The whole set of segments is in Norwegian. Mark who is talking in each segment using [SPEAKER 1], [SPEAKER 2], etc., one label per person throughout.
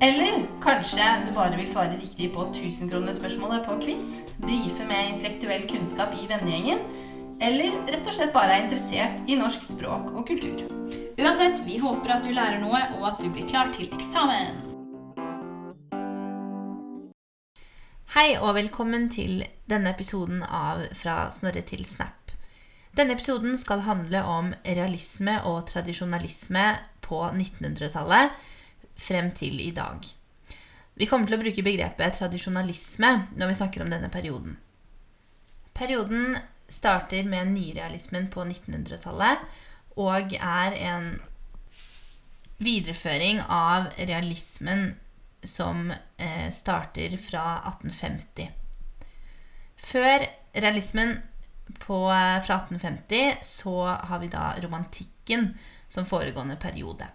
[SPEAKER 1] Eller kanskje du bare vil svare riktig på 1000-kronerspørsmålet på quiz, brife med intellektuell kunnskap i vennegjengen, eller rett og slett bare er interessert i norsk språk og kultur.
[SPEAKER 2] Uansett, vi håper at du lærer noe, og at du blir klar til eksamen.
[SPEAKER 1] Hei og velkommen til denne episoden av Fra Snorre til Snap. Denne episoden skal handle om realisme og tradisjonalisme på 1900-tallet frem til i dag. Vi kommer til å bruke begrepet tradisjonalisme når vi snakker om denne perioden. Perioden starter med nyrealismen på 1900-tallet og er en videreføring av realismen som eh, starter fra 1850. Før realismen på, eh, fra 1850 så har vi da romantikken som foregående periode.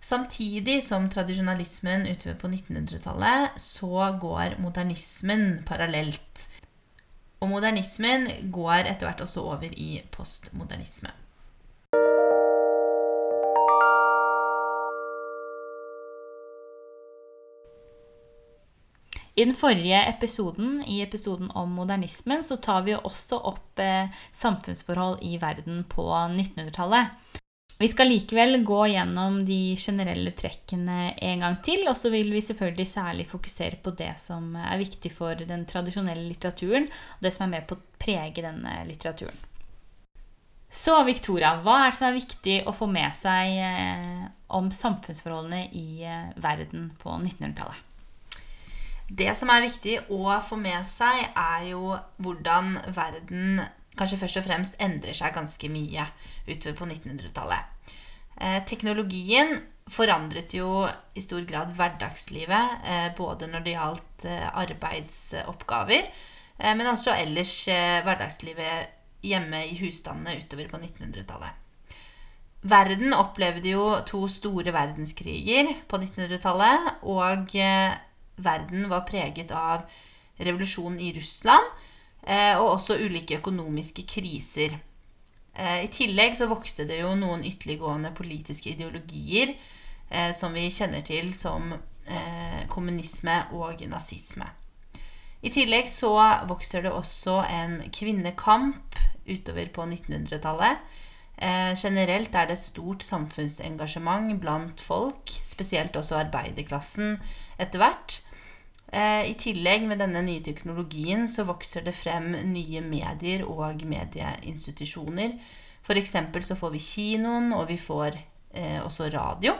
[SPEAKER 1] Samtidig som tradisjonalismen utover på 1900-tallet, så går modernismen parallelt. Og modernismen går etter hvert også over i postmodernisme.
[SPEAKER 2] I den forrige episoden, i episoden om modernismen, så tar vi også opp eh, samfunnsforhold i verden på 1900-tallet. Vi skal likevel gå gjennom de generelle trekkene en gang til, og så vil vi selvfølgelig særlig fokusere på det som er viktig for den tradisjonelle litteraturen, og det som er med på å prege denne litteraturen. Så Victoria, hva er det som er viktig å få med seg eh, om samfunnsforholdene i eh, verden på 1900-tallet?
[SPEAKER 1] Det som er viktig å få med seg, er jo hvordan verden kanskje først og fremst endrer seg ganske mye utover på 1900-tallet. Eh, teknologien forandret jo i stor grad hverdagslivet, eh, både når det gjaldt eh, arbeidsoppgaver, eh, men også ellers eh, hverdagslivet hjemme i husstandene utover på 1900-tallet. Verden opplevde jo to store verdenskriger på 1900-tallet, og eh, verden var preget av revolusjonen i Russland og også ulike økonomiske kriser. Eh, I tillegg så vokste det jo noen ytterliggående politiske ideologier eh, som vi kjenner til som kommunisme og nazisme. I tillegg så vokser det også en kvinnekamp utover på 1900-tallet. Eh, generelt er det et stort samfunnsengasjement blant folk, spesielt også arbeiderklassen etter hvert. Eh, I tillegg med denne nye teknologien så vokser det frem nye medier og medieinstitusjoner. F.eks. så får vi kinoen, og vi får eh, også radio.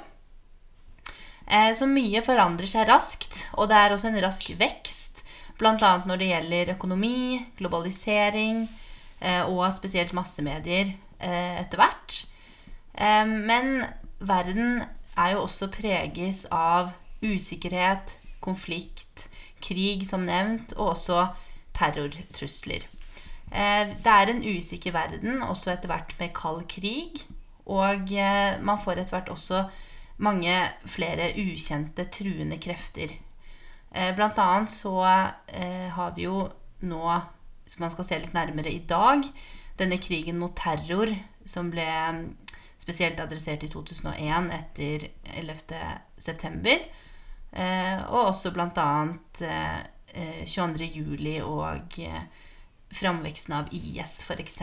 [SPEAKER 1] Eh, så mye forandrer seg raskt, og det er også en rask vekst. Bl.a. når det gjelder økonomi, globalisering eh, og spesielt massemedier eh, etter hvert. Eh, men verden er jo også preges av usikkerhet, konflikt, krig, som nevnt, og også terrortrusler. Eh, det er en usikker verden, også etter hvert med kald krig. Og eh, man får etter hvert også mange flere ukjente, truende krefter. Eh, blant annet så har vi jo nå, som man skal se litt nærmere i dag, denne krigen mot terror som ble spesielt adressert i 2001 etter 11. Eh, og også bl.a. Eh, 22. Eh, og eh, framveksten av IS, f.eks.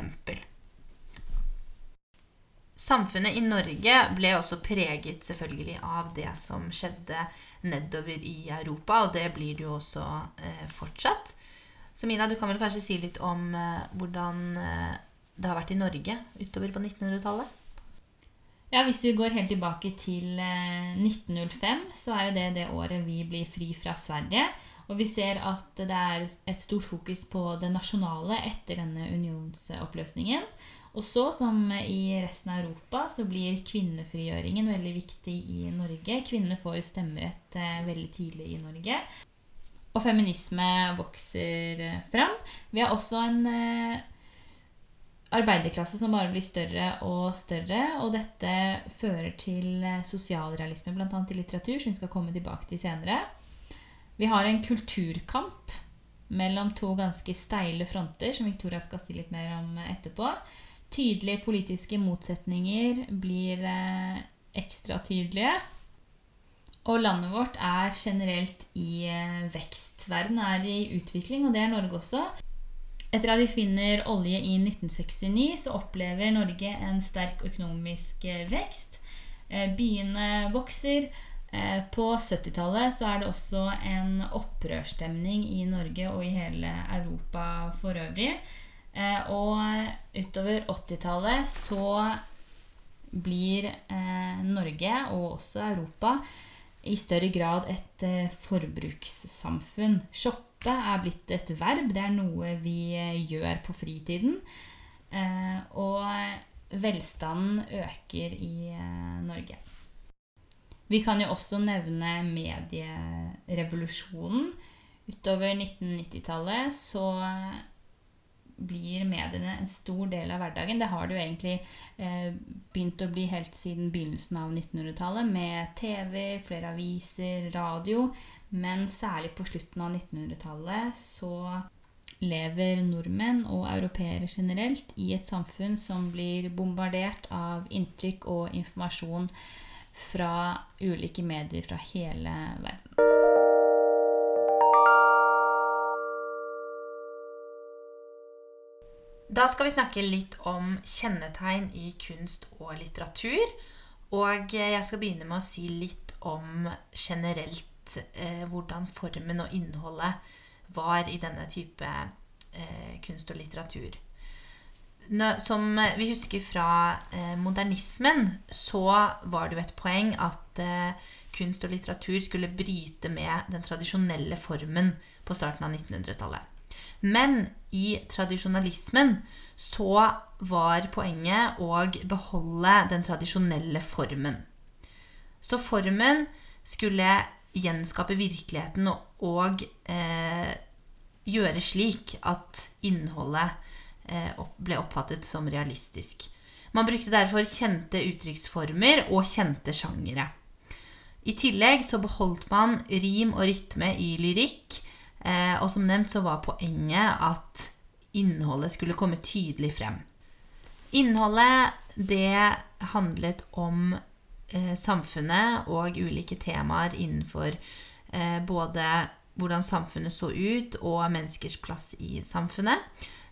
[SPEAKER 1] Samfunnet i Norge ble også preget selvfølgelig av det som skjedde nedover i Europa, og det blir det jo også eh, fortsatt. Så Mina, du kan vel kanskje si litt om eh, hvordan eh, det har vært i Norge utover på 1900-tallet?
[SPEAKER 2] Ja, Hvis vi går helt tilbake til 1905, så er jo det det året vi blir fri fra Sverige. Og vi ser at det er et stort fokus på det nasjonale etter denne unionsoppløsningen. Og så, som i resten av Europa, så blir kvinnefrigjøringen veldig viktig i Norge. Kvinner får stemmerett eh, veldig tidlig i Norge. Og feminisme vokser eh, fram. Vi har også en eh, arbeiderklasse som bare blir større og større. Og dette fører til sosialrealisme, bl.a. i litteratur, som vi skal komme tilbake til senere. Vi har en kulturkamp mellom to ganske steile fronter, som Victoria skal si litt mer om etterpå. Tydelige politiske motsetninger blir eh, ekstra tydelige. Og landet vårt er generelt i eh, vekst. Verden er i utvikling, og det er Norge også. Etter at vi finner olje i 1969, så opplever Norge en sterk økonomisk eh, vekst. Byene vokser, Eh, på 70-tallet så er det også en opprørsstemning i Norge og i hele Europa for øvrig. Eh, og utover 80-tallet så blir eh, Norge, og også Europa, i større grad et forbrukssamfunn. Shoppe er blitt et verb. Det er noe vi gjør på fritiden. og velstanden øker i Norge. Vi kan jo også nevne medierevolusjonen. Utover 1990-tallet så blir mediene en stor del av hverdagen. Det har det jo egentlig eh, begynt å bli helt siden begynnelsen av 1900-tallet, med TV, flere aviser, radio. Men særlig på slutten av 1900-tallet så lever nordmenn og europeere generelt i et samfunn som blir bombardert av inntrykk og informasjon fra ulike medier fra hele verden.
[SPEAKER 1] Da skal vi snakke litt om kjennetegn i kunst og litteratur. Og jeg skal begynne med å si litt om generelt eh, hvordan formen og innholdet var i denne type eh, kunst og litteratur som vi husker fra eh, modernismen, så var det jo et poeng at eh, kunst og litteratur skulle bryte med den tradisjonelle formen på starten av 1900-tallet. Men i tradisjonalismen så var poenget å beholde den tradisjonelle formen. Så formen skulle gjenskape virkeligheten og, og eh, gjøre slik at innholdet Eh, ble oppfattet som realistisk. Man brukte derfor kjente uttrykksformer og kjente sjangere. I tillegg så beholdt man rim og rytme i lyrikk. Eh, og som nevnt så var poenget at innholdet skulle komme tydelig frem. Innholdet det handlet om samfunnet og ulike temaer innenfor både hvordan samfunnet så ut, og menneskers plass i samfunnet.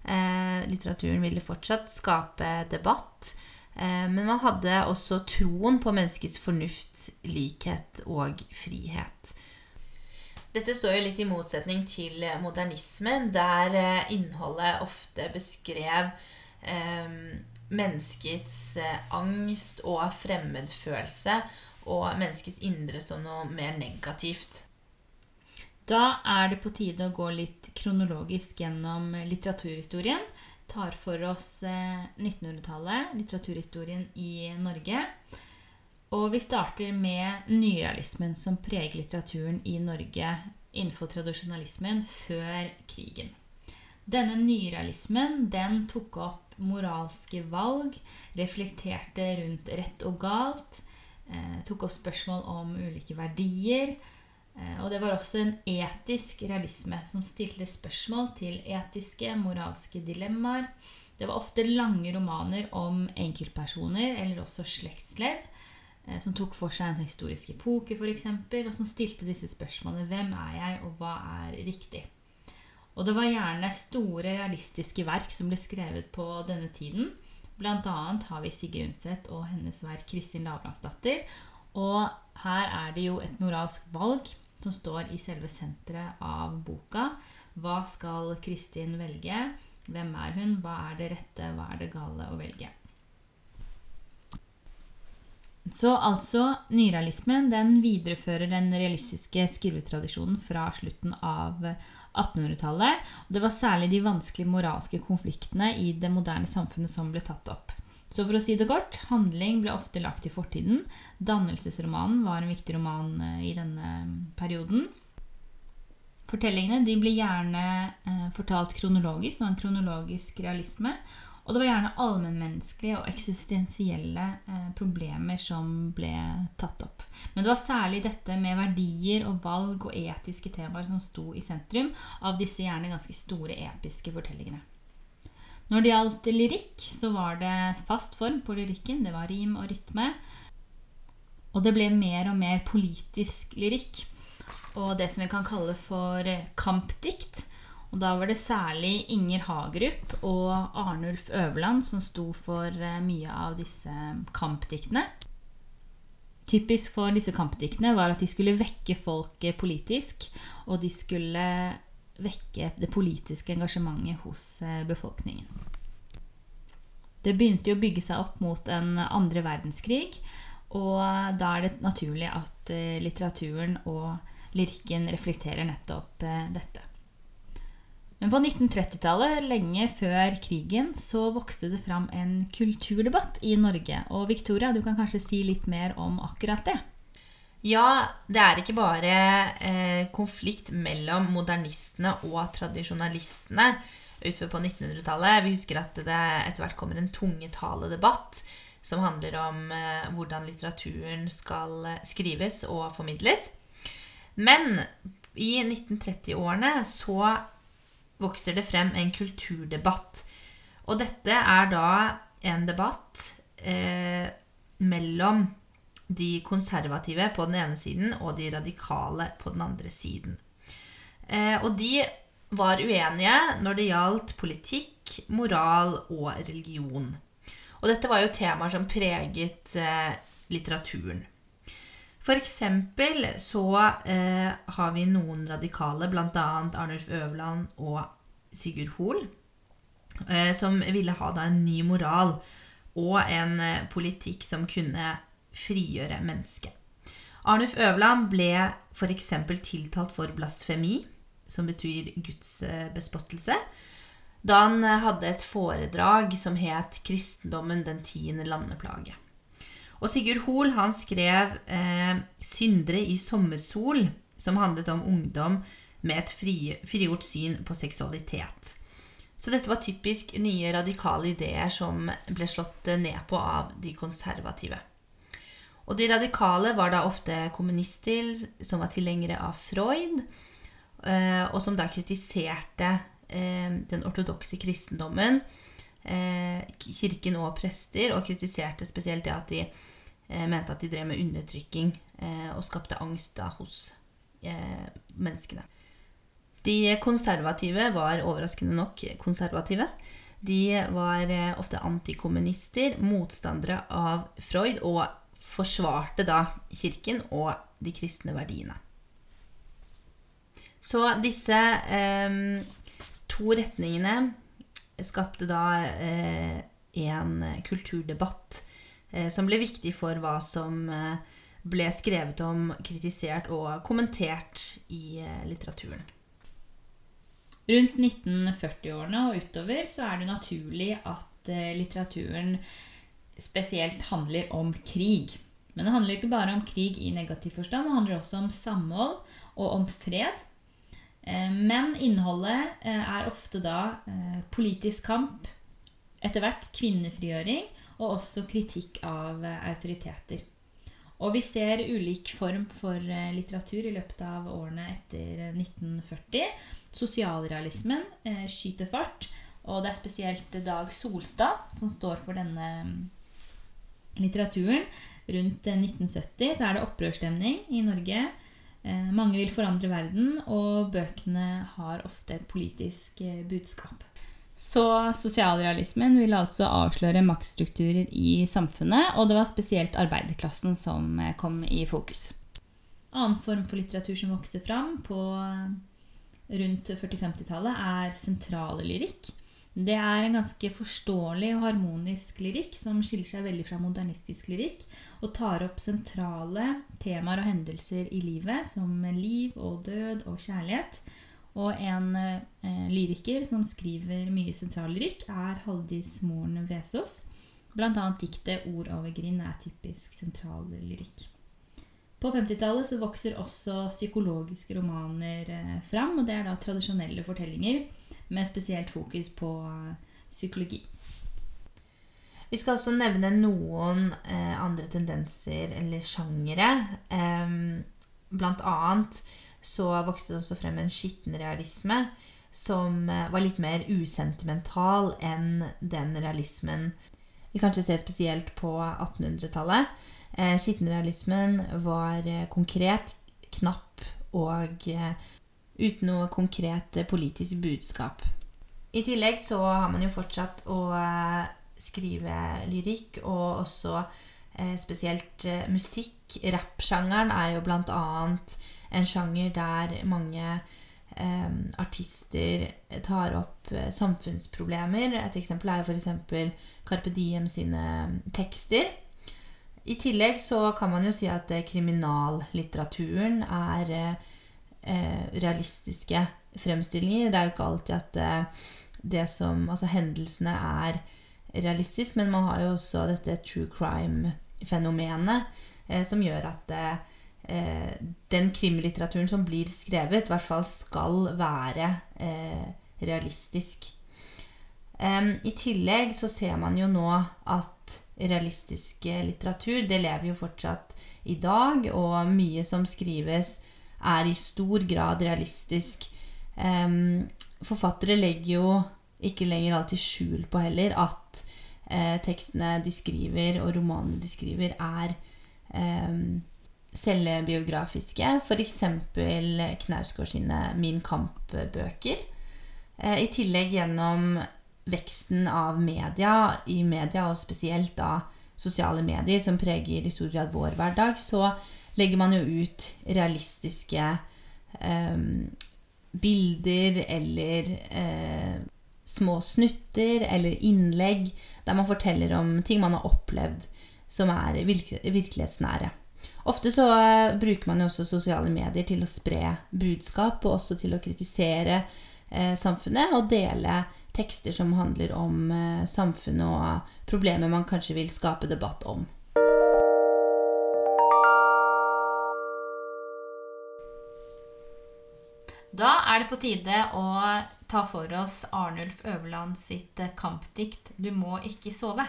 [SPEAKER 1] Eh, litteraturen ville fortsatt skape debatt. Eh, men man hadde også troen på menneskets fornuft, likhet og frihet. Dette står jo litt i motsetning til modernismen, der eh, innholdet ofte beskrev eh, menneskets eh, angst og fremmedfølelse og menneskets indre som noe mer negativt.
[SPEAKER 2] Da er det på tide å gå litt kronologisk gjennom litteraturhistorien. Tar for oss 1900-tallet, eh, litteraturhistorien i Norge. Og vi starter med nyrealismen som preger litteraturen i Norge innenfor tradisjonalismen før krigen. Denne nyrealismen den tok opp moralske valg, reflekterte rundt rett og galt, eh, tok opp spørsmål om ulike verdier, Eh, og det var også en etisk realisme som stilte spørsmål til etiske, moralske dilemmaer. Det var ofte lange romaner om enkeltpersoner eller også slektsledd. Eh, som tok for seg en historisk epoke, f.eks., og som stilte disse spørsmålene Hvem er jeg, og hva er riktig? Og det var gjerne store, realistiske verk som ble skrevet på denne tiden. Blant annet har vi Sigrid Undset og hennes verk 'Kristin Lavransdatter'. Og her er det jo et moralsk valg som står i selve senteret av boka. Hva skal Kristin velge? Hvem er hun? Hva er det rette? Hva er det gale å velge? Så altså, nyrealismen den viderefører den realistiske skrivetradisjonen fra slutten av 1800-tallet. Det var særlig de vanskelige moralske konfliktene i det moderne samfunnet som ble tatt opp. Så for å si det kort, handling ble ofte lagt i fortiden. Dannelsesromanen var en viktig roman eh, i denne perioden. Fortellingene ble gjerne eh, fortalt kronologisk, det en kronologisk realisme. Og det var gjerne allmennmenneskelige og eksistensielle eh, problemer som ble tatt opp. Men det var særlig dette med verdier og valg og etiske temaer som sto i sentrum av disse gjerne ganske store episke fortellingene. Når det gjaldt lyrikk, så var det fast form på lyrikken. Det var rim og rytme. Og det ble mer og mer politisk lyrikk. Og det som vi kan kalle for kampdikt. Og da var det særlig Inger Hagerup og Arnulf Øverland som sto for eh, mye av disse kampdiktene. Typisk for disse kampdiktene var at de skulle vekke folk politisk, og de skulle vekke det politiske engasjementet hos eh, befolkningen. Det begynte jo å bygge seg opp mot en andre verdenskrig, og da er det naturlig at eh, litteraturen og lyrikken reflekterer nettopp dette. Men på 1930-tallet, lenge før krigen, så vokste det fram en kulturdebatt i Norge. Og Victoria, du kan kanskje si litt mer om akkurat det?
[SPEAKER 1] Ja, det er ikke bare eh, konflikt mellom modernistene og tradisjonalistene utover på 1900-tallet. Vi husker at det etter hvert kommer en tungetaledebatt som handler om eh, hvordan litteraturen skal skrives og formidles. Men i 1930-årene så vokser det frem en kulturdebatt. Og dette er da en debatt eh, mellom de konservative på den ene siden og de radikale på den andre siden. Eh, og de var uenige når det gjaldt politikk, moral og religion. Og dette var jo temaer som preget eh, litteraturen. Eksempel så eh, har vi noen radikale, bl.a. Arnulf Øverland og Sigurd Hoel, eh, som ville ha da en ny moral og en eh, politikk som kunne frigjøre mennesket. Arnulf Øverland ble f.eks. tiltalt for blasfemi, som betyr gudsbespottelse, da han eh, hadde et foredrag som het 'Kristendommen den tiende landeplage'. Og Sigurd Hoel han skrev eh, 'Syndere i sommersol', som handlet om ungdom med et fri, frigjort syn på seksualitet. Så dette var typisk nye radikale ideer som ble slått ned på av de konservative. Og de radikale var da ofte kommunister som var tilhengere av Freud, eh, og som da kritiserte eh, den ortodokse kristendommen Eh, kirken og prester, og kritiserte spesielt det at de mente at de drev med undertrykking eh, og skapte angst da hos menneskene. De konservative var overraskende nok konservative. De var ofte antikommunister, motstandere av Freud, og forsvarte da kirken og de kristne verdiene. Så disse eh, to retningene skapte da eh, en kulturdebatt eh, som ble viktig for hva som eh, ble skrevet om, kritisert og kommentert i litteraturen.
[SPEAKER 2] Rundt 1940-årene og utover så er det naturlig at litteraturen spesielt handler om krig. Men det handler ikke bare om krig i negativ forstand, det handler også om samhold og om fred. Eh, men innholdet eh, er ofte da eh, politisk kamp, etter hvert kvinnefrigjøring og også kritikk av autoriteter. Og vi ser ulik form for litteratur i løpet av årene etter 1940. Sosialrealismen skyter fart, og det er spesielt Dag Solstad som står for denne mm, litteraturen. Rundt 1970 så er det opprørsstemning i Norge. Eh, mange vil forandre verden, og bøkene har ofte et politisk eh, budskap. Så sosialrealismen ville altså avsløre maktstrukturer i samfunnet, og det var spesielt arbeiderklassen som eh, kom i fokus. Annen form for litteratur som vokste fram på rundt 40-50-tallet, er sentrale lyrikk. Det er en ganske forståelig og harmonisk lyrikk som skiller seg veldig fra modernistisk lyrikk, og tar opp sentrale temaer og hendelser i livet, som liv og død og kjærlighet. Og en eh, lyriker som skriver mye sentrallyrikk, er Haldis Moren Vesaas. Blant annet diktet 'Ord over grind' er typisk sentrallyrikk. På 50-tallet så vokser også psykologiske romaner eh, fram, og det er da tradisjonelle fortellinger med spesielt fokus på eh, psykologi.
[SPEAKER 1] Vi skal også nevne noen eh, andre tendenser eller sjangere. Eh, blant annet så vokste det også frem en skitten realisme som eh, var litt mer usentimental enn den realismen vi kanskje ser spesielt på 1800-tallet. Eh, Skittenrealismen var eh, konkret, knapp og uten noe konkret politisk budskap. I tillegg så har man jo fortsatt å skrive lyrikk, og også spesielt musikk. Rappsjangeren er jo blant annet en sjanger der mange eh, artister tar opp eh, samfunnsproblemer. Et eksempel er jo f.eks. Carpe Diem sine tekster. I tillegg så kan man jo si at eh, kriminallitteraturen er eh, realistiske fremstillinger. Det er jo ikke alltid at eh, det som Altså hendelsene er realistisk, men man har jo også dette true crime-fenomenet eh, som gjør at eh, den krimlitteraturen som blir skrevet, i hvert fall skal være eh, realistisk. I tillegg så ser man jo nå at realistisk litteratur, det lever jo fortsatt i dag, og mye som skrives, er i stor grad realistisk. forfattere legger jo ikke lenger alltid skjul på heller at eh, tekstene de skriver, og romanene de skriver, er eh, selvbiografiske. F.eks. Knausgård sine Min Kamp-bøker. Eh, I tillegg gjennom veksten av media, i media og spesielt da sosiale medier, som preger i stor grad vår hverdag, så legger man jo ut realistiske eh, bilder eller eh, små snutter eller innlegg der man forteller om ting man har opplevd som er virkelighetsnære. Ofte så eh, bruker man jo også sosiale medier til å spre budskap, og også til å kritisere eh, samfunnet og dele tekster som handler om eh, samfunnet og problemer man kanskje vil skape debatt om.
[SPEAKER 2] Da er det på tide å ta for oss Arnulf Øverland sitt eh, kampdikt 'Du må ikke sove'.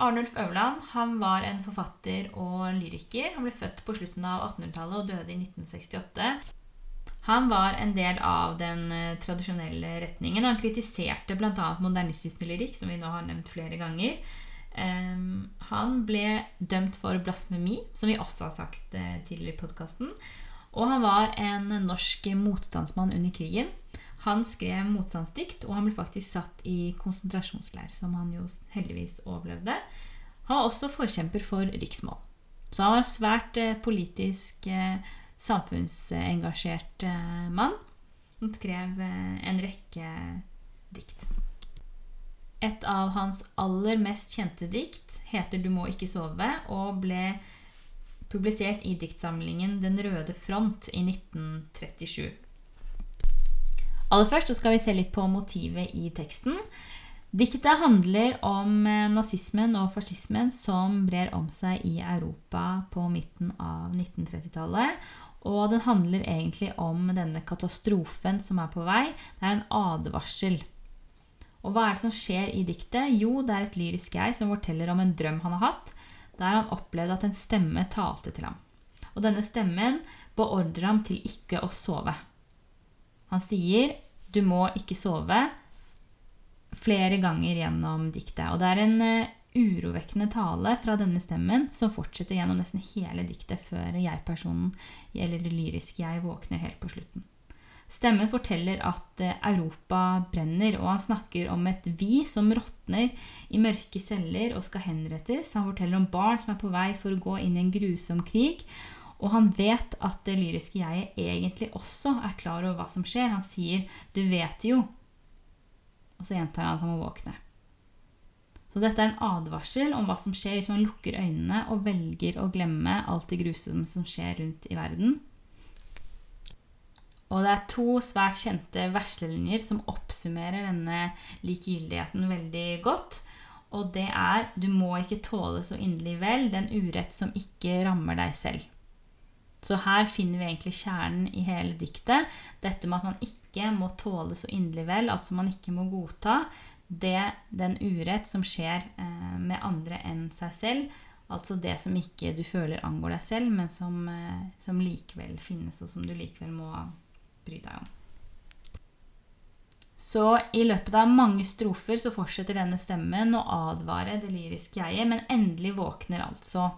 [SPEAKER 2] Arnulf Øverland han var en forfatter og lyriker. Han ble født på slutten av 1800-tallet og døde i 1968. Han var en del av den eh, tradisjonelle retningen. Han kritiserte bl.a. modernistisk lyrikk, som vi nå har nevnt flere ganger. Um, han ble dømt for blasfemi, som vi også har sagt uh, tidligere i podkasten. Og han var en norsk motstandsmann under krigen. Han skrev motstandsdikt, og han ble faktisk satt i konsentrasjonsleir, som han jo heldigvis overlevde. Han var også forkjemper for riksmål. Så han var svært eh, politisk, eh, samfunnsengasjert eh, mann. Han skrev en rekke dikt. Et av hans aller mest kjente dikt heter 'Du må ikke sove' og ble publisert i diktsamlingen 'Den røde front' i 1937. Aller først skal vi se litt på motivet i teksten. Diktet handler om eh, nazismen og fascismen som brer om seg i Europa på midten av 1930-tallet. Og den handler egentlig om denne katastrofen som er på vei. Det er en advarsel. Og hva er det som skjer i diktet? Jo, det er et lyrisk jeg som forteller om en drøm han har hatt, der han opplevde at en stemme talte til ham. Og denne stemmen beordrer ham til ikke å sove. Han sier 'du må ikke sove' flere ganger gjennom diktet. Og det er en uh, urovekkende tale fra denne stemmen som fortsetter gjennom nesten hele diktet før jeg-personen, eller det lyriske jeg, våkner helt på slutten. Stemmen forteller at uh, Europa brenner, og han snakker om et vi som råtner i mørke celler og skal henrettes. Han forteller om barn som er på vei for å gå inn i en grusom krig. Og han vet at det lyriske jeget egentlig også er klar over hva som skjer. Han sier 'du vet jo', og så gjentar han at han må våkne. Så dette er en advarsel om hva som skjer hvis man lukker øynene og velger å glemme alt det grusomme som skjer rundt i verden. Og det er to svært kjente verslelinjer som oppsummerer denne likegyldigheten veldig godt. Og det er 'du må ikke tåle så inderlig vel den urett som ikke rammer deg selv'. Så her finner vi egentlig kjernen i hele diktet. Dette med at man ikke må tåle så inderlig vel, altså man ikke må godta det, den urett som skjer eh, med andre enn seg selv. Altså det som ikke du føler angår deg selv, men som, eh, som likevel finnes, og som du likevel må bry deg om. Så i løpet av mange strofer så fortsetter denne stemmen å advare det lyriske jeget, men endelig våkner altså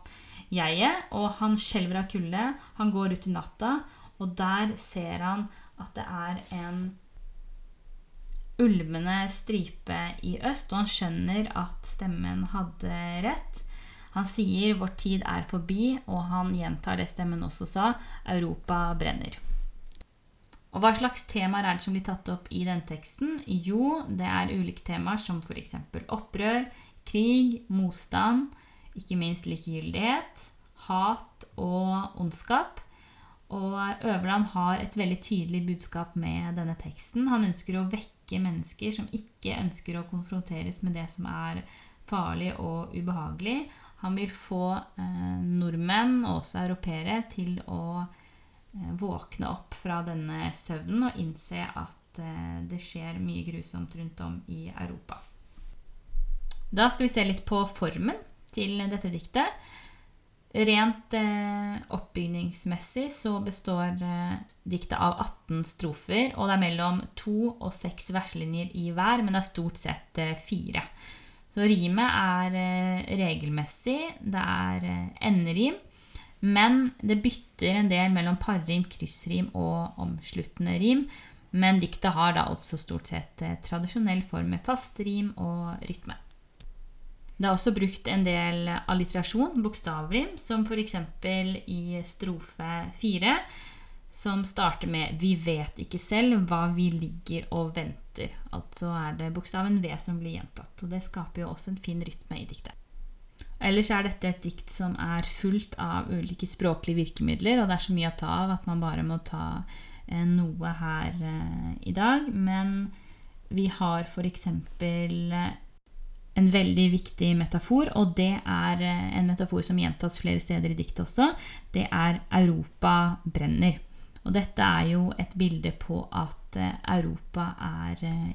[SPEAKER 2] jeget, og han skjelver av kulde. Han går ut i natta, og der ser han at det er en ulmende stripe i øst, og han skjønner at stemmen hadde rett. Han sier 'vår tid er forbi', og han gjentar det stemmen også sa 'Europa brenner'. Og Hva slags temaer er det som blir tatt opp i denne teksten? Jo, det er ulike temaer som f.eks. opprør, krig, motstand, ikke minst likegyldighet, hat og ondskap. Og Øverland har et veldig tydelig budskap med denne teksten. Han ønsker å vekke mennesker som ikke ønsker å konfronteres med det som er farlig og ubehagelig. Han vil få eh, nordmenn, og også europeere, til å våkne opp fra denne søvnen og innse at eh, det skjer mye grusomt rundt om i Europa. Da skal vi se litt på formen til dette diktet. Rent eh, oppbygningsmessig så består eh, diktet av 18 strofer, og det er mellom to og seks verslinjer i hver, men det er stort sett eh, fire. Så rimet er eh, regelmessig, det er eh, enderim, men det bytter en del mellom parrim, kryssrim og omsluttende rim. Men diktet har da altså stort sett eh, tradisjonell form med fast rim og rytme. Det er også brukt en del alliterasjon, bokstavrim, som f.eks. i strofe fire, som starter med 'Vi vet ikke selv hva vi ligger og venter'. Altså er det bokstaven V som blir gjentatt. Og det skaper jo også en fin rytme i diktet. Ellers er dette et dikt som er fullt av ulike språklige virkemidler, og det er så mye å ta av at man bare må ta eh, noe her eh, i dag. Men vi har f.eks en veldig viktig metafor, og det er eh, en metafor som gjentas flere steder i diktet også. Det er 'Europa brenner'. Og dette er jo et bilde på at eh, Europa er eh,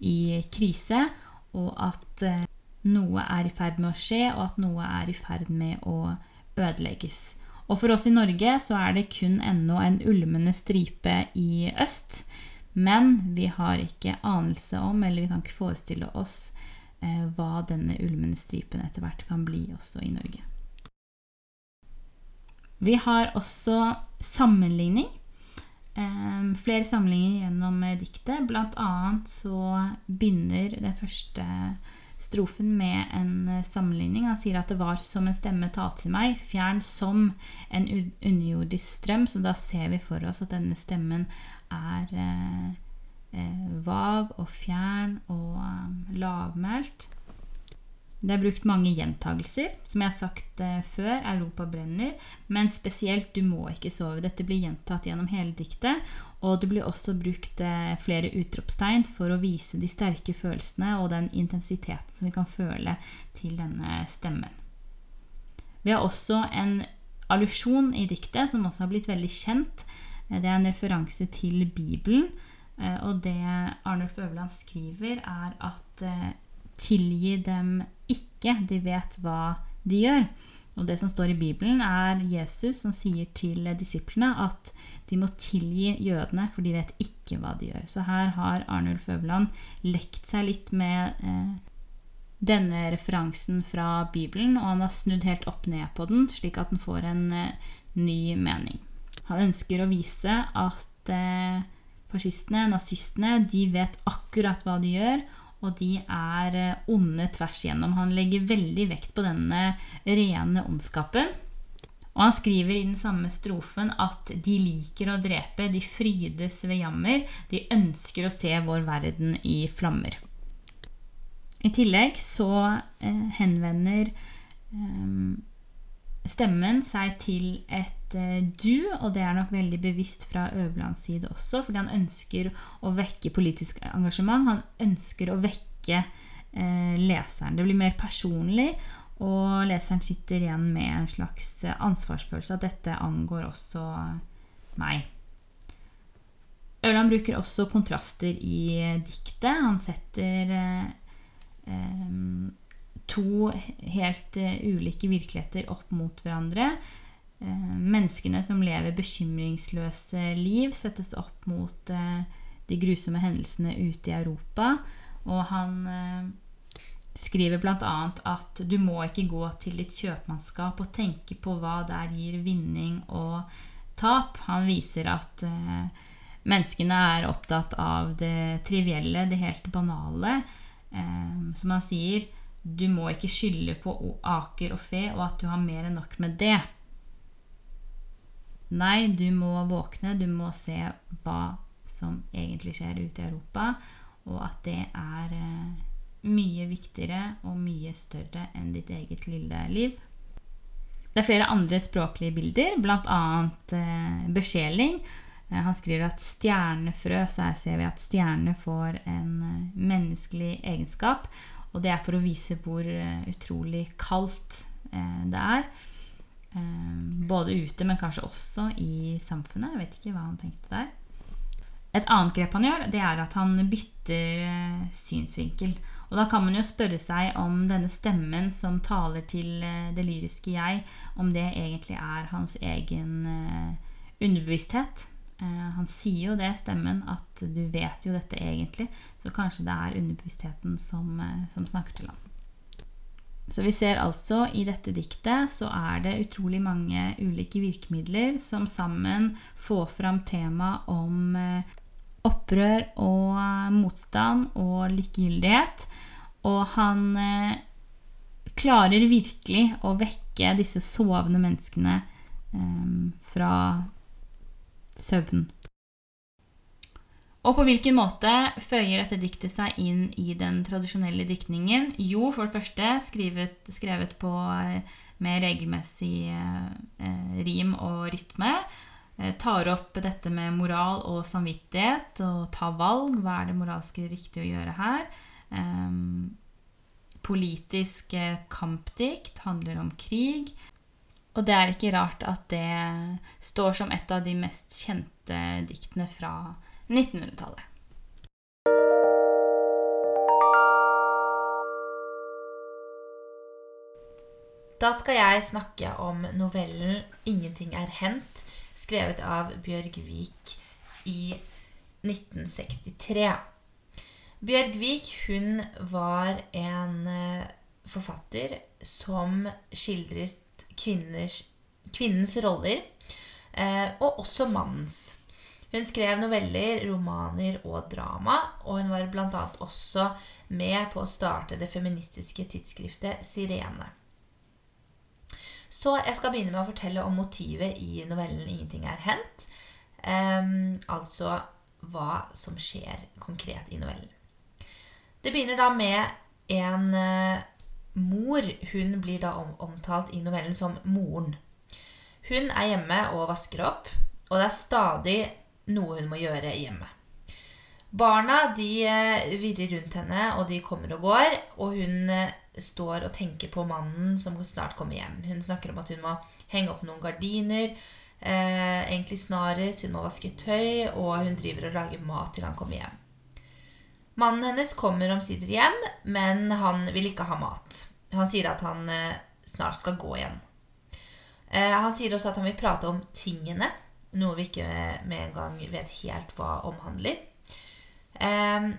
[SPEAKER 2] i krise, og at noe er i ferd med å skje, og at noe er i ferd med å ødelegges. Og for oss i Norge så er det kun ennå en ulmende stripe i øst. Men vi har ikke anelse om, eller vi kan ikke forestille oss, Eh, hva denne ulmende stripen etter hvert kan bli også i Norge. Vi har også sammenligning. Eh, flere sammenligninger gjennom diktet. Blant annet så begynner det første strofen med en sammenligning. Han sier at det var som en stemme talte til meg, fjern som en underjordisk strøm. Så da ser vi for oss at denne stemmen er eh, eh, vag og fjern og eh, lavmælt. Det er brukt mange gjentagelser, som jeg har sagt eh, før. Europa brenner. Men spesielt 'du må ikke sove'. Dette blir gjentatt gjennom hele diktet. Og det blir også brukt eh, flere utropstegn for å vise de sterke følelsene og den intensiteten som vi kan føle til denne stemmen. Vi har også en allusjon i diktet som også har blitt veldig kjent. Det er en referanse til Bibelen. Eh, og det Arnulf Øverland skriver, er at eh, tilgi dem ikke, de vet hva de gjør. Og det som står i Bibelen, er Jesus som sier til disiplene at de må tilgi jødene, for de vet ikke hva de gjør. Så her har Arnulf Øverland lekt seg litt med eh, denne referansen fra Bibelen, og han har snudd helt opp ned på den, slik at den får en eh, ny mening. Han ønsker å vise at eh, Fascistene, nazistene, de vet akkurat hva de gjør, og de er eh, onde tvers igjennom. Han legger veldig vekt på denne rene ondskapen. Og han skriver i den samme strofen at de liker å drepe, de frydes ved jammer, de ønsker å se vår verden i flammer. I tillegg så eh, henvender eh, stemmen seg til et eh, du, og det er nok veldig bevisst fra Øverlands side også, fordi han ønsker å vekke politisk engasjement. Han ønsker å vekke eh, leseren. Det blir mer personlig, og leseren sitter igjen med en slags ansvarsfølelse at dette angår også meg. Ørland bruker også kontraster i diktet. Han setter eh, eh to helt uh, ulike virkeligheter opp mot hverandre. Uh, menneskene som lever bekymringsløse liv, settes opp mot uh, de grusomme hendelsene ute i Europa. Og han skriver bl.a. at du må ikke gå til ditt kjøpmannskap og tenke på hva der gir vinning og tap. Han viser at menneskene er opptatt av det trivielle, det helt banale. som han sier, du må ikke skylde på aker og fe, og at du har mer enn nok med det. Nei, du må våkne, du må se hva som egentlig skjer ute i Europa, og at det er eh, mye viktigere og mye større enn ditt eget lille liv. Det er flere andre språklige bilder, bl.a. Eh, besjeling. Eh, han skriver at stjernefrø, så her ser vi at stjernene får en eh, menneskelig egenskap. Og det er for å vise hvor eh, utrolig kaldt eh, det er. Eh, både ute, men kanskje også i samfunnet. Jeg vet ikke hva han tenkte der. Et annet grep han gjør, det er at han bytter synsvinkel. Og da kan man jo spørre seg om denne stemmen som taler til det lyriske jeg, om det egentlig er hans egen underbevissthet. Eh, han sier jo det, stemmen, at du vet jo dette egentlig. Så kanskje det er underbevisstheten som, eh, som snakker til ham. Så vi ser altså i dette diktet så er det utrolig mange ulike virkemidler som sammen får fram tema om eh, opprør og motstand og likegyldighet. Og han klarer virkelig å vekke disse sovende menneskene fra søvn. Og på hvilken måte føyer dette diktet seg inn i den tradisjonelle diktningen? Jo, for det første skrevet, skrevet på eh, med regelmessig eh, rim og rytme. Eh, tar opp dette med moral og samvittighet og ta valg. Hva er det moralske riktig å gjøre her? Eh, politisk kampdikt handler om krig. Og det er ikke rart at det står som et av de mest kjente diktene fra 1900-tallet.
[SPEAKER 1] Da skal jeg snakke om novellen 'Ingenting er hendt', skrevet av Bjørg Vik i 1963. Bjørg Vik hun var en eh, forfatter som skildret kvinners, kvinnens roller, eh, og også mannens. Hun skrev noveller, romaner og drama, og hun var bl.a. også med på å starte det feministiske tidsskriftet Sirene. Så jeg skal begynne med å fortelle om motivet i novellen 'Ingenting er hendt'. Um, altså hva som skjer konkret i novellen. Det begynner da med en uh, Mor hun blir da omtalt i novellen som moren. Hun er hjemme og vasker opp, og det er stadig noe hun må gjøre hjemme. Barna de eh, virrer rundt henne, og de kommer og går. Og hun eh, står og tenker på mannen som snart kommer hjem. Hun snakker om at hun må henge opp noen gardiner. Eh, egentlig snarest. Hun må vaske tøy, og hun driver og lager mat til han kommer hjem. Mannen hennes kommer omsider hjem, men han vil ikke ha mat. Han sier at han eh, snart skal gå igjen. Eh, han sier også at han vil prate om tingene, noe vi ikke med en gang vet helt hva omhandler. Eh,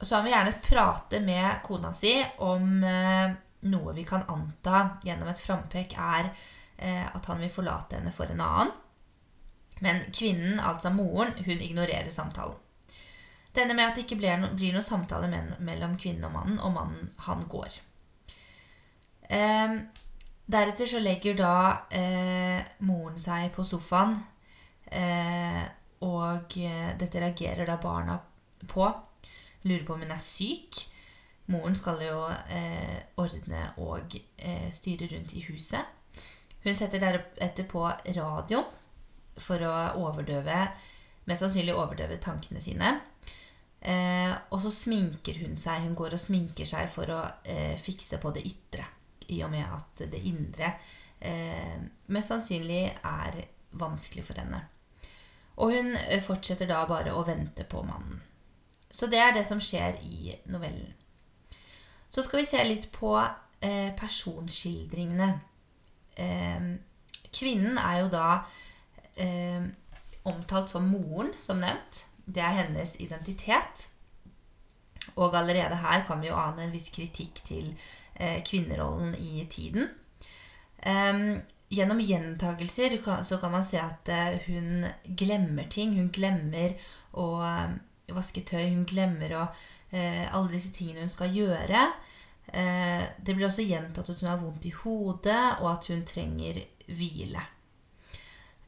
[SPEAKER 1] så han vil gjerne prate med kona si om eh, noe vi kan anta gjennom et frampek er eh, at han vil forlate henne for en annen. Men kvinnen, altså moren, hun ignorerer samtalen. Det ender med at det ikke blir, no blir noe samtale mellom kvinnen og mannen, og mannen han går. Eh, Deretter så legger da eh, moren seg på sofaen, eh, og eh, dette reagerer da barna på. Lurer på om hun er syk. Moren skal jo eh, ordne og eh, styre rundt i huset. Hun setter deretter på radioen for å overdøve Mest sannsynlig overdøve tankene sine. Eh, og så sminker hun seg. Hun går og sminker seg for å eh, fikse på det ytre. I og med at det indre eh, mest sannsynlig er vanskelig for henne. Og hun eh, fortsetter da bare å vente på mannen. Så det er det som skjer i novellen. Så skal vi se litt på eh, personskildringene. Eh, kvinnen er jo da omtalt som moren, som nevnt. Det er hennes identitet. Og allerede her kan vi jo ane en viss kritikk til eh, kvinnerollen i tiden. Um, gjennom gjentagelser så kan man se at uh, hun glemmer ting. Hun glemmer å uh, vaske tøy. Hun glemmer å, uh, alle disse tingene hun skal gjøre. det blir også gjentatt at hun har vondt i hodet, og at hun trenger hvile.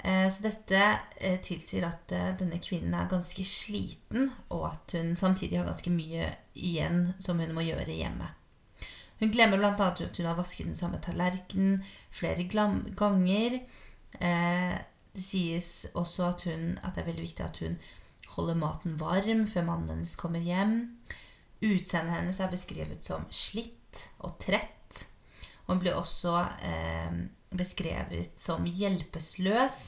[SPEAKER 1] Eh, så dette eh, tilsier at eh, denne kvinnen er ganske sliten, og at hun samtidig har ganske mye igjen som hun må gjøre hjemme. Hun glemmer bl.a. at hun har vasket den samme tallerkenen flere ganger. Det sies også at, hun, at det er veldig viktig at hun holder maten varm før mannen hennes kommer hjem. Utseendet hennes er beskrevet som slitt og trett. Hun blir også eh, beskrevet som hjelpeløs,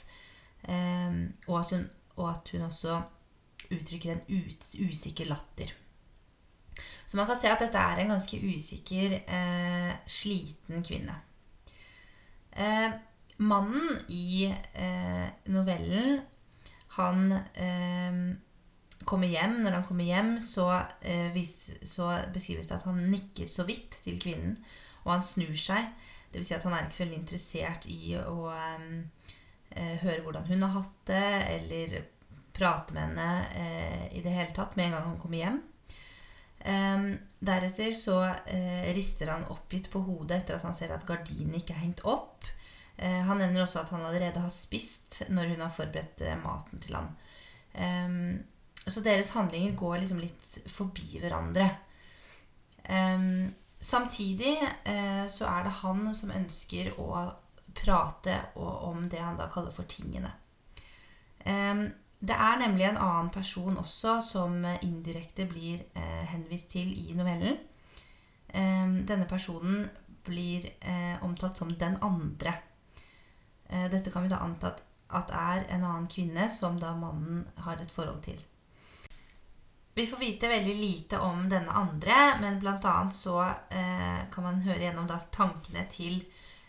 [SPEAKER 1] eh, og, at hun, og, at hun, også uttrykker en ut, usikker latter. Så man kan se at dette er en ganske usikker, eh, sliten kvinne. Eh, mannen i eh, novellen, han eh, kommer hjem. Når han kommer hjem, så, eh, vis, så beskrives det at han nikker så vidt til kvinnen, og han snur seg det vil si at han er ikke så veldig interessert i å um, høre hvordan hun har hatt det, eller prate med henne uh, i det hele tatt med en gang han kommer hjem. Um, deretter så uh, rister han oppgitt på hodet etter at han ser at gardinen ikke er hengt opp. Uh, han nevner også at han allerede har spist når hun har forberedt maten til. Um, så deres handlinger går liksom litt forbi hverandre. Um, Samtidig eh, så er det han som ønsker å prate om det han da kaller for tingene. Eh, det er nemlig en annen person også som indirekte blir eh, henvist til i novellen. Eh, denne personen blir eh, omtalt som 'den andre'. Eh, dette kan vi da anta at er en annen kvinne som da mannen har et forhold til. Vi får vite veldig lite om denne andre, men bl.a. så eh, kan man høre gjennom da, tankene til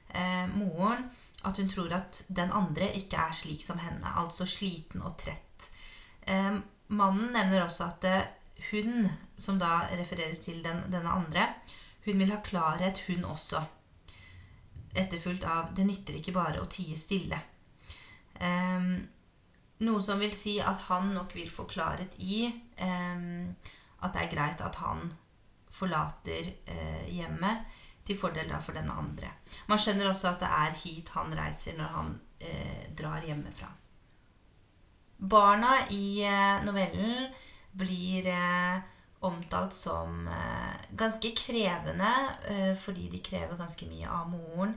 [SPEAKER 1] eh, moren at hun tror at den andre ikke er slik som henne, altså sliten og trett. Eh, mannen nevner også at eh, hun, som da refereres til den, denne andre, hun vil ha klarhet, hun også. Etterfulgt av 'det nytter ikke bare å tie stille'. Um, noe som vil si at han nok vil få klarhet i eh, at det er greit at han forlater eh, hjemmet til fordel da for denne andre. Man skjønner også at det er hit han reiser når han eh, drar hjemmefra. Barna i eh, novellen blir eh, omtalt som eh, ganske krevende fordi de krever ganske mye av moren.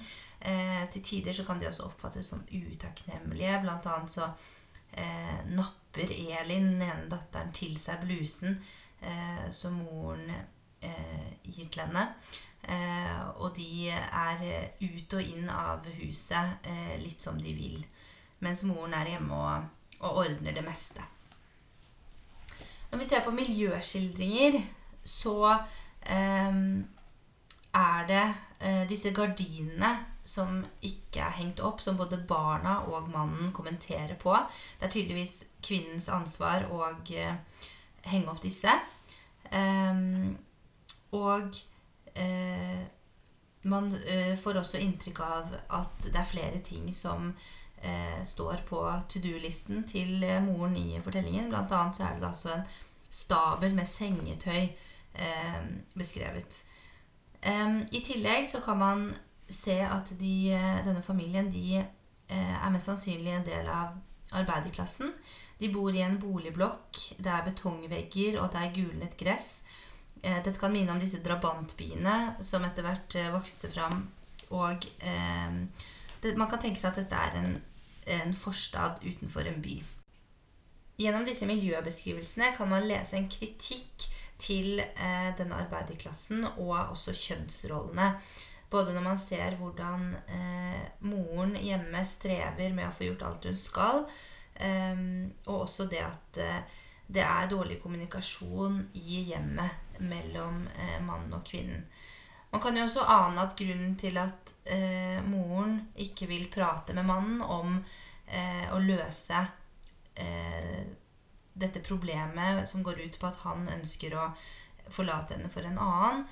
[SPEAKER 1] til tider så kan de også oppfattes som utakknemlige. Blant annet så eh, napper Elin, den ene datteren, til seg blusen eh, som moren eh, gir til henne. Eh, og de er ut og inn av huset eh, litt som de vil. Mens moren er hjemme og, og ordner det meste. Når vi ser på miljøskildringer, så eh, er det disse gardinene som ikke er hengt opp, som både barna og mannen kommenterer på. Det er tydeligvis kvinnens ansvar å uh, henge opp disse. Um, og uh, man uh, får også inntrykk av at det er flere ting som står på to do-listen til moren i fortellingen. Blant annet så er det altså en stabel med sengetøy beskrevet. Um, I tillegg så kan man se at de, eh, denne familien de eh, er mest sannsynlig en del av arbeiderklassen. De bor i en boligblokk. Det er betongvegger, og det er gulnet gress. Eh, dette kan minne om disse drabantbyene som etter hvert vokste fram. Og eh, det, man kan tenke seg at dette er en, en forstad utenfor en by. Gjennom disse miljøbeskrivelsene kan man lese en kritikk til eh, denne arbeiderklassen og også kjønnsrollene. Både når man ser hvordan eh, moren hjemme strever med å få gjort alt hun skal, eh, og også det at eh, det er dårlig kommunikasjon i hjemmet mellom eh, mannen og kvinnen. Man kan jo også ane at grunnen til at eh, moren ikke vil prate med mannen om eh, å løse dette problemet som går ut på at han ønsker å forlate henne for en annen,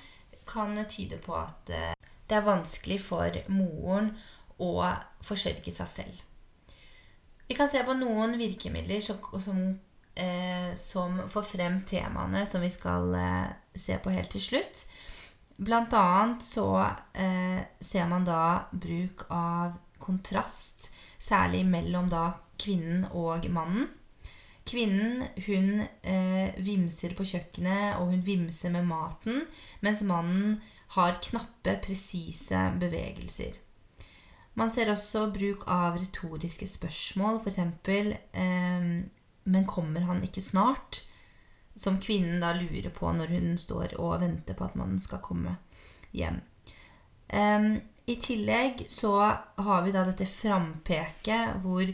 [SPEAKER 1] kan tyde på at det er vanskelig for moren å forsørge seg selv. Vi kan se på noen virkemidler som, eh, som får frem temaene som vi skal eh, se på helt til slutt. Blant annet så eh, ser man da bruk av kontrast, særlig mellom da kvinnen og mannen. Kvinnen hun eh, vimser på kjøkkenet, og hun vimser med maten, mens mannen har knappe, presise bevegelser. Man ser også bruk av retoriske spørsmål, f.eks.: eh, 'Men kommer han ikke snart?' Som kvinnen da lurer på når hun står og venter på at mannen skal komme hjem. Eh, I tillegg så har vi da dette frampeket hvor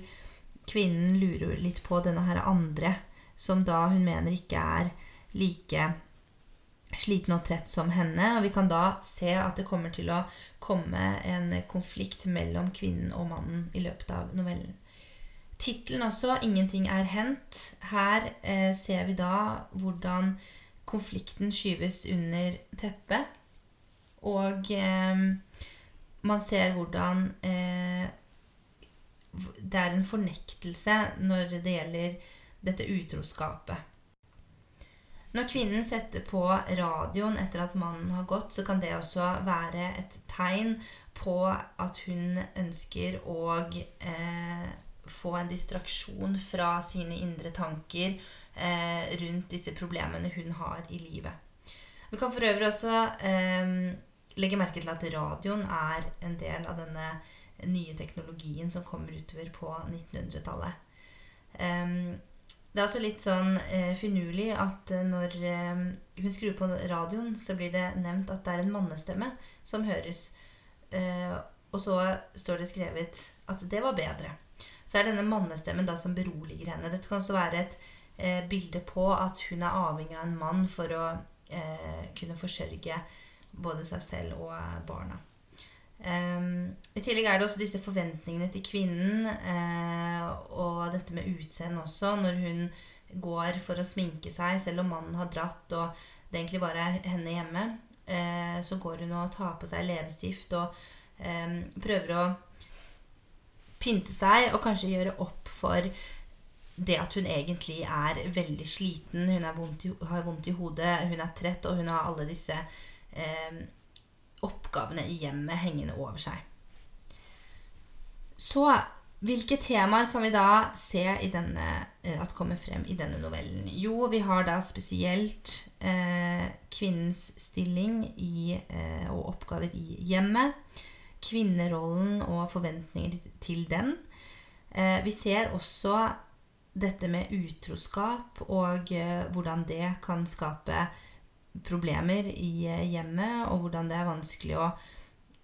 [SPEAKER 1] kvinnen lurer litt på denne her andre, som da hun mener ikke er like sliten og trett som henne. Og vi kan da se at det kommer til å komme en konflikt mellom kvinnen og mannen i løpet av novellen. Tittelen også, 'Ingenting er hendt'. Her eh, ser vi da hvordan konflikten skyves under teppet. Og eh, man ser hvordan eh, det er en fornektelse når det gjelder dette utroskapet. Når kvinnen setter på radioen etter at mannen har gått, så kan det også være et tegn på at hun ønsker å eh, få en distraksjon fra sine indre tanker eh, rundt disse problemene hun har i livet. Vi kan for øvrig også eh, legge merke til at radioen er en del av denne nye teknologien som kommer utover på 1900-tallet. Um, det er også litt sånn eh, finurlig at eh, når eh, hun skrur på radioen, så blir det nevnt at det er en mannestemme som høres. Eh, og så står det skrevet at det var bedre. Så er denne mannestemmen da som beroliger henne. Dette kan også være et eh, bilde på at hun er avhengig av en mann for å eh, kunne forsørge både seg selv og barna. Um, I tillegg er det også disse forventningene til kvinnen uh, og dette med utseende også. Når hun går for å sminke seg, selv om mannen har dratt og det egentlig bare er henne hjemme, uh, så går hun og tar på seg leppestift og um, prøver å pynte seg og kanskje gjøre opp for det at hun egentlig er veldig sliten. Hun vondt i, har vondt i hodet, hun er trett, og hun har alle disse um, oppgavene i hjemmet hengende over seg. Så hvilke temaer kan vi da se denne, eh, at kommer frem i denne novellen? Jo, vi har da spesielt eh, kvinnens stilling i, eh, og oppgaver i hjemmet. Kvinnerollen og forventninger til den. Eh, vi ser også dette med utroskap og eh, hvordan det kan skape problemer i eh, hjemmet, og hvordan det er vanskelig å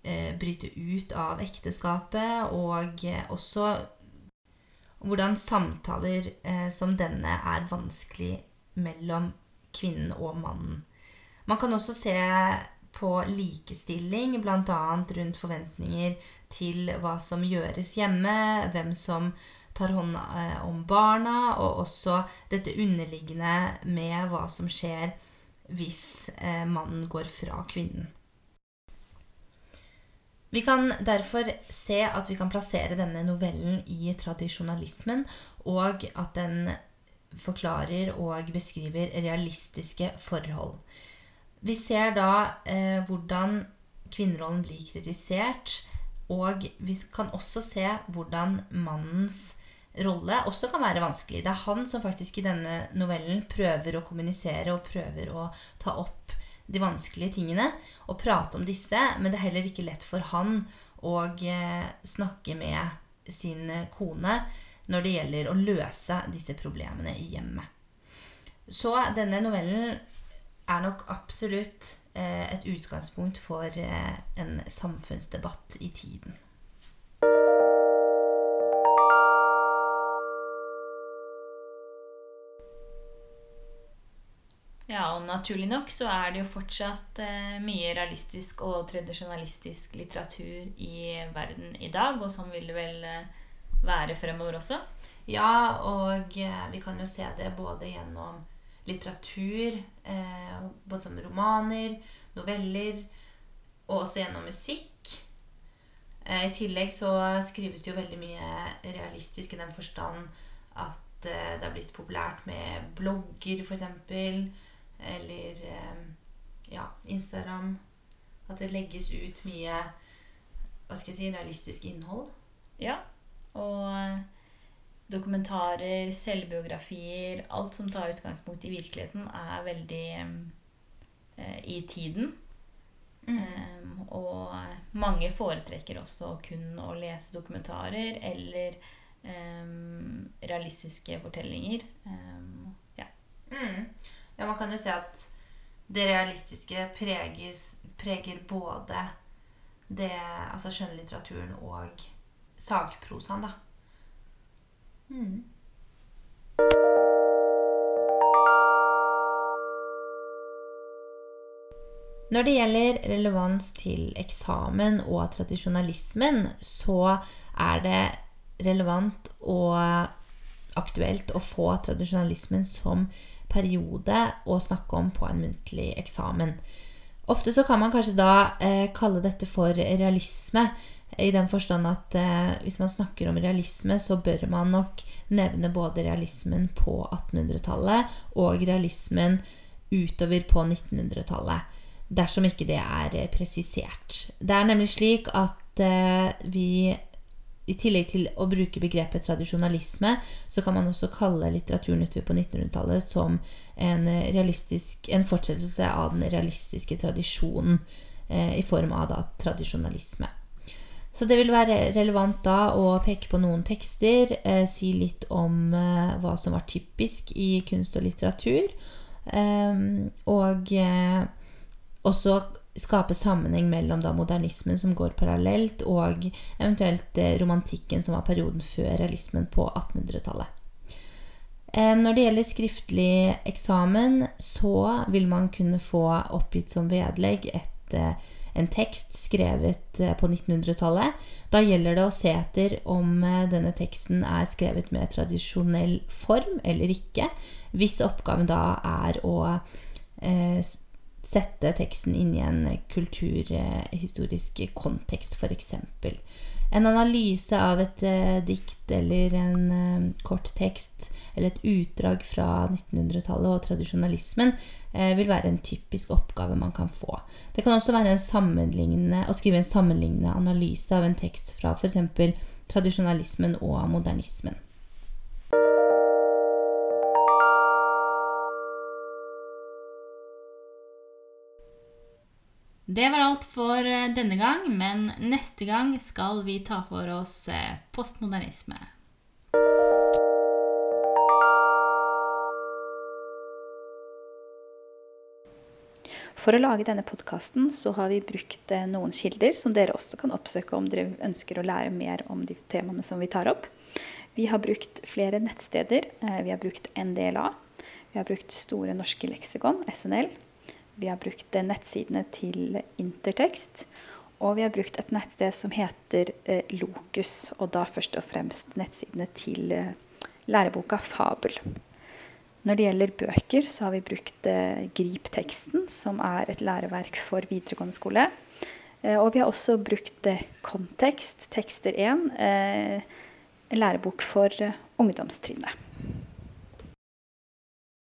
[SPEAKER 1] eh, bryte ut av ekteskapet, og eh, også hvordan samtaler som denne er vanskelig mellom kvinnen og mannen. Man kan også se på likestilling, bl.a. rundt forventninger til hva som gjøres hjemme, hvem som tar hånd om barna, og også dette underliggende med hva som skjer hvis eh, mannen går fra kvinnen. Vi kan derfor se at vi kan plassere denne novellen i tradisjonalismen, og at den forklarer og beskriver realistiske forhold. Vi ser da eh, hvordan kvinnerollen blir kritisert. Og vi kan også se hvordan mannens rolle også kan være vanskelig. Det er han som faktisk i denne novellen prøver å kommunisere og prøver å ta opp de vanskelige tingene og prate om disse, men det er heller ikke lett for han å eh, snakke med sin kone når det gjelder å løse disse problemene i hjemmet. Så denne novellen er nok absolutt eh, et utgangspunkt for eh, en samfunnsdebatt i tiden.
[SPEAKER 2] Ja, og naturlig nok så er det jo fortsatt eh, mye realistisk og tradisjonalistisk litteratur i verden i dag, og sånn vil det vel eh, være fremover også?
[SPEAKER 1] Ja, og eh, vi kan jo se det både gjennom litteratur, eh, både som romaner, noveller, og også gjennom musikk. Eh, I tillegg så skrives det jo veldig mye realistisk i den forstand at eh, det har blitt populært med blogger, f.eks., eller eh, ja, Instagram. At det legges ut mye hva skal jeg si, realistisk innhold.
[SPEAKER 2] Ja, og eh, dokumentarer, selvbiografier Alt som tar utgangspunkt i virkeligheten, er veldig eh, i tiden. Mm. Um, og mange foretrekker også kun å lese dokumentarer eller um, realistiske fortellinger. Um,
[SPEAKER 1] ja. Mm. Ja. man kan jo se at det realistiske preges, preger både det, altså skjønnlitteraturen og sakprosaen, da. Mm. Når det gjelder relevans til eksamen og tradisjonalismen, så er det relevant og aktuelt å få tradisjonalismen som periode å snakke om på en muntlig eksamen. Ofte så kan man kanskje da eh, kalle dette for realisme, i den forstand at eh, hvis man snakker om realisme, så bør man nok nevne både realismen på 1800-tallet og realismen utover på 1900-tallet. Dersom ikke det er eh, presisert. Det er nemlig slik at eh, vi i tillegg til å bruke begrepet tradisjonalisme, så kan man også kalle litteraturen utover på 1900-tallet som en, en, fortsettelse av den realistiske tradisjonen eh, i form av da, tradisjonalisme. Så det vil være relevant da å peke på noen tekster, eh, si litt om eh, hva som var typisk i kunst og litteratur. Eh, og også skape sammenheng mellom da modernismen som går parallelt, og eventuelt romantikken som var perioden før realismen på 1800-tallet. Når det gjelder skriftlig eksamen, så vil man kunne få oppgitt som vedlegg et en tekst skrevet eh, på 1900-tallet. Da gjelder det å se etter om eh, denne teksten er skrevet med tradisjonell form eller ikke. Hvis oppgaven da er å eh, sette teksten inn i en kulturhistorisk kontekst, f.eks. En analyse av et eh, dikt eller en eh, kort tekst eller et utdrag fra 1900-tallet og tradisjonalismen eh, vil være en typisk oppgave man kan få. Det kan også være å skrive en sammenlignende analyse av en tekst fra f.eks. tradisjonalismen og modernismen.
[SPEAKER 2] Det var alt for eh, denne gang, men neste gang skal vi ta for oss eh, postmodernisme.
[SPEAKER 3] For å lage denne podkasten så har vi brukt eh, noen kilder som dere også kan oppsøke om dere ønsker å lære mer om de temaene som vi tar opp. Vi har brukt flere nettsteder. Vi har brukt NDLA. Vi har brukt Store norske leksikon, SNL. Vi har brukt nettsidene til Intertekst. Og vi har brukt et nettsted som heter eh, Lokus, og da først og fremst nettsidene til eh, læreboka Fabel. Når det gjelder bøker, så har vi brukt eh, Grip-teksten, som er et læreverk for videregående skole. Og vi har også brukt Kontekst, tekster 1, eh, en lærebok for ungdomstrinnet.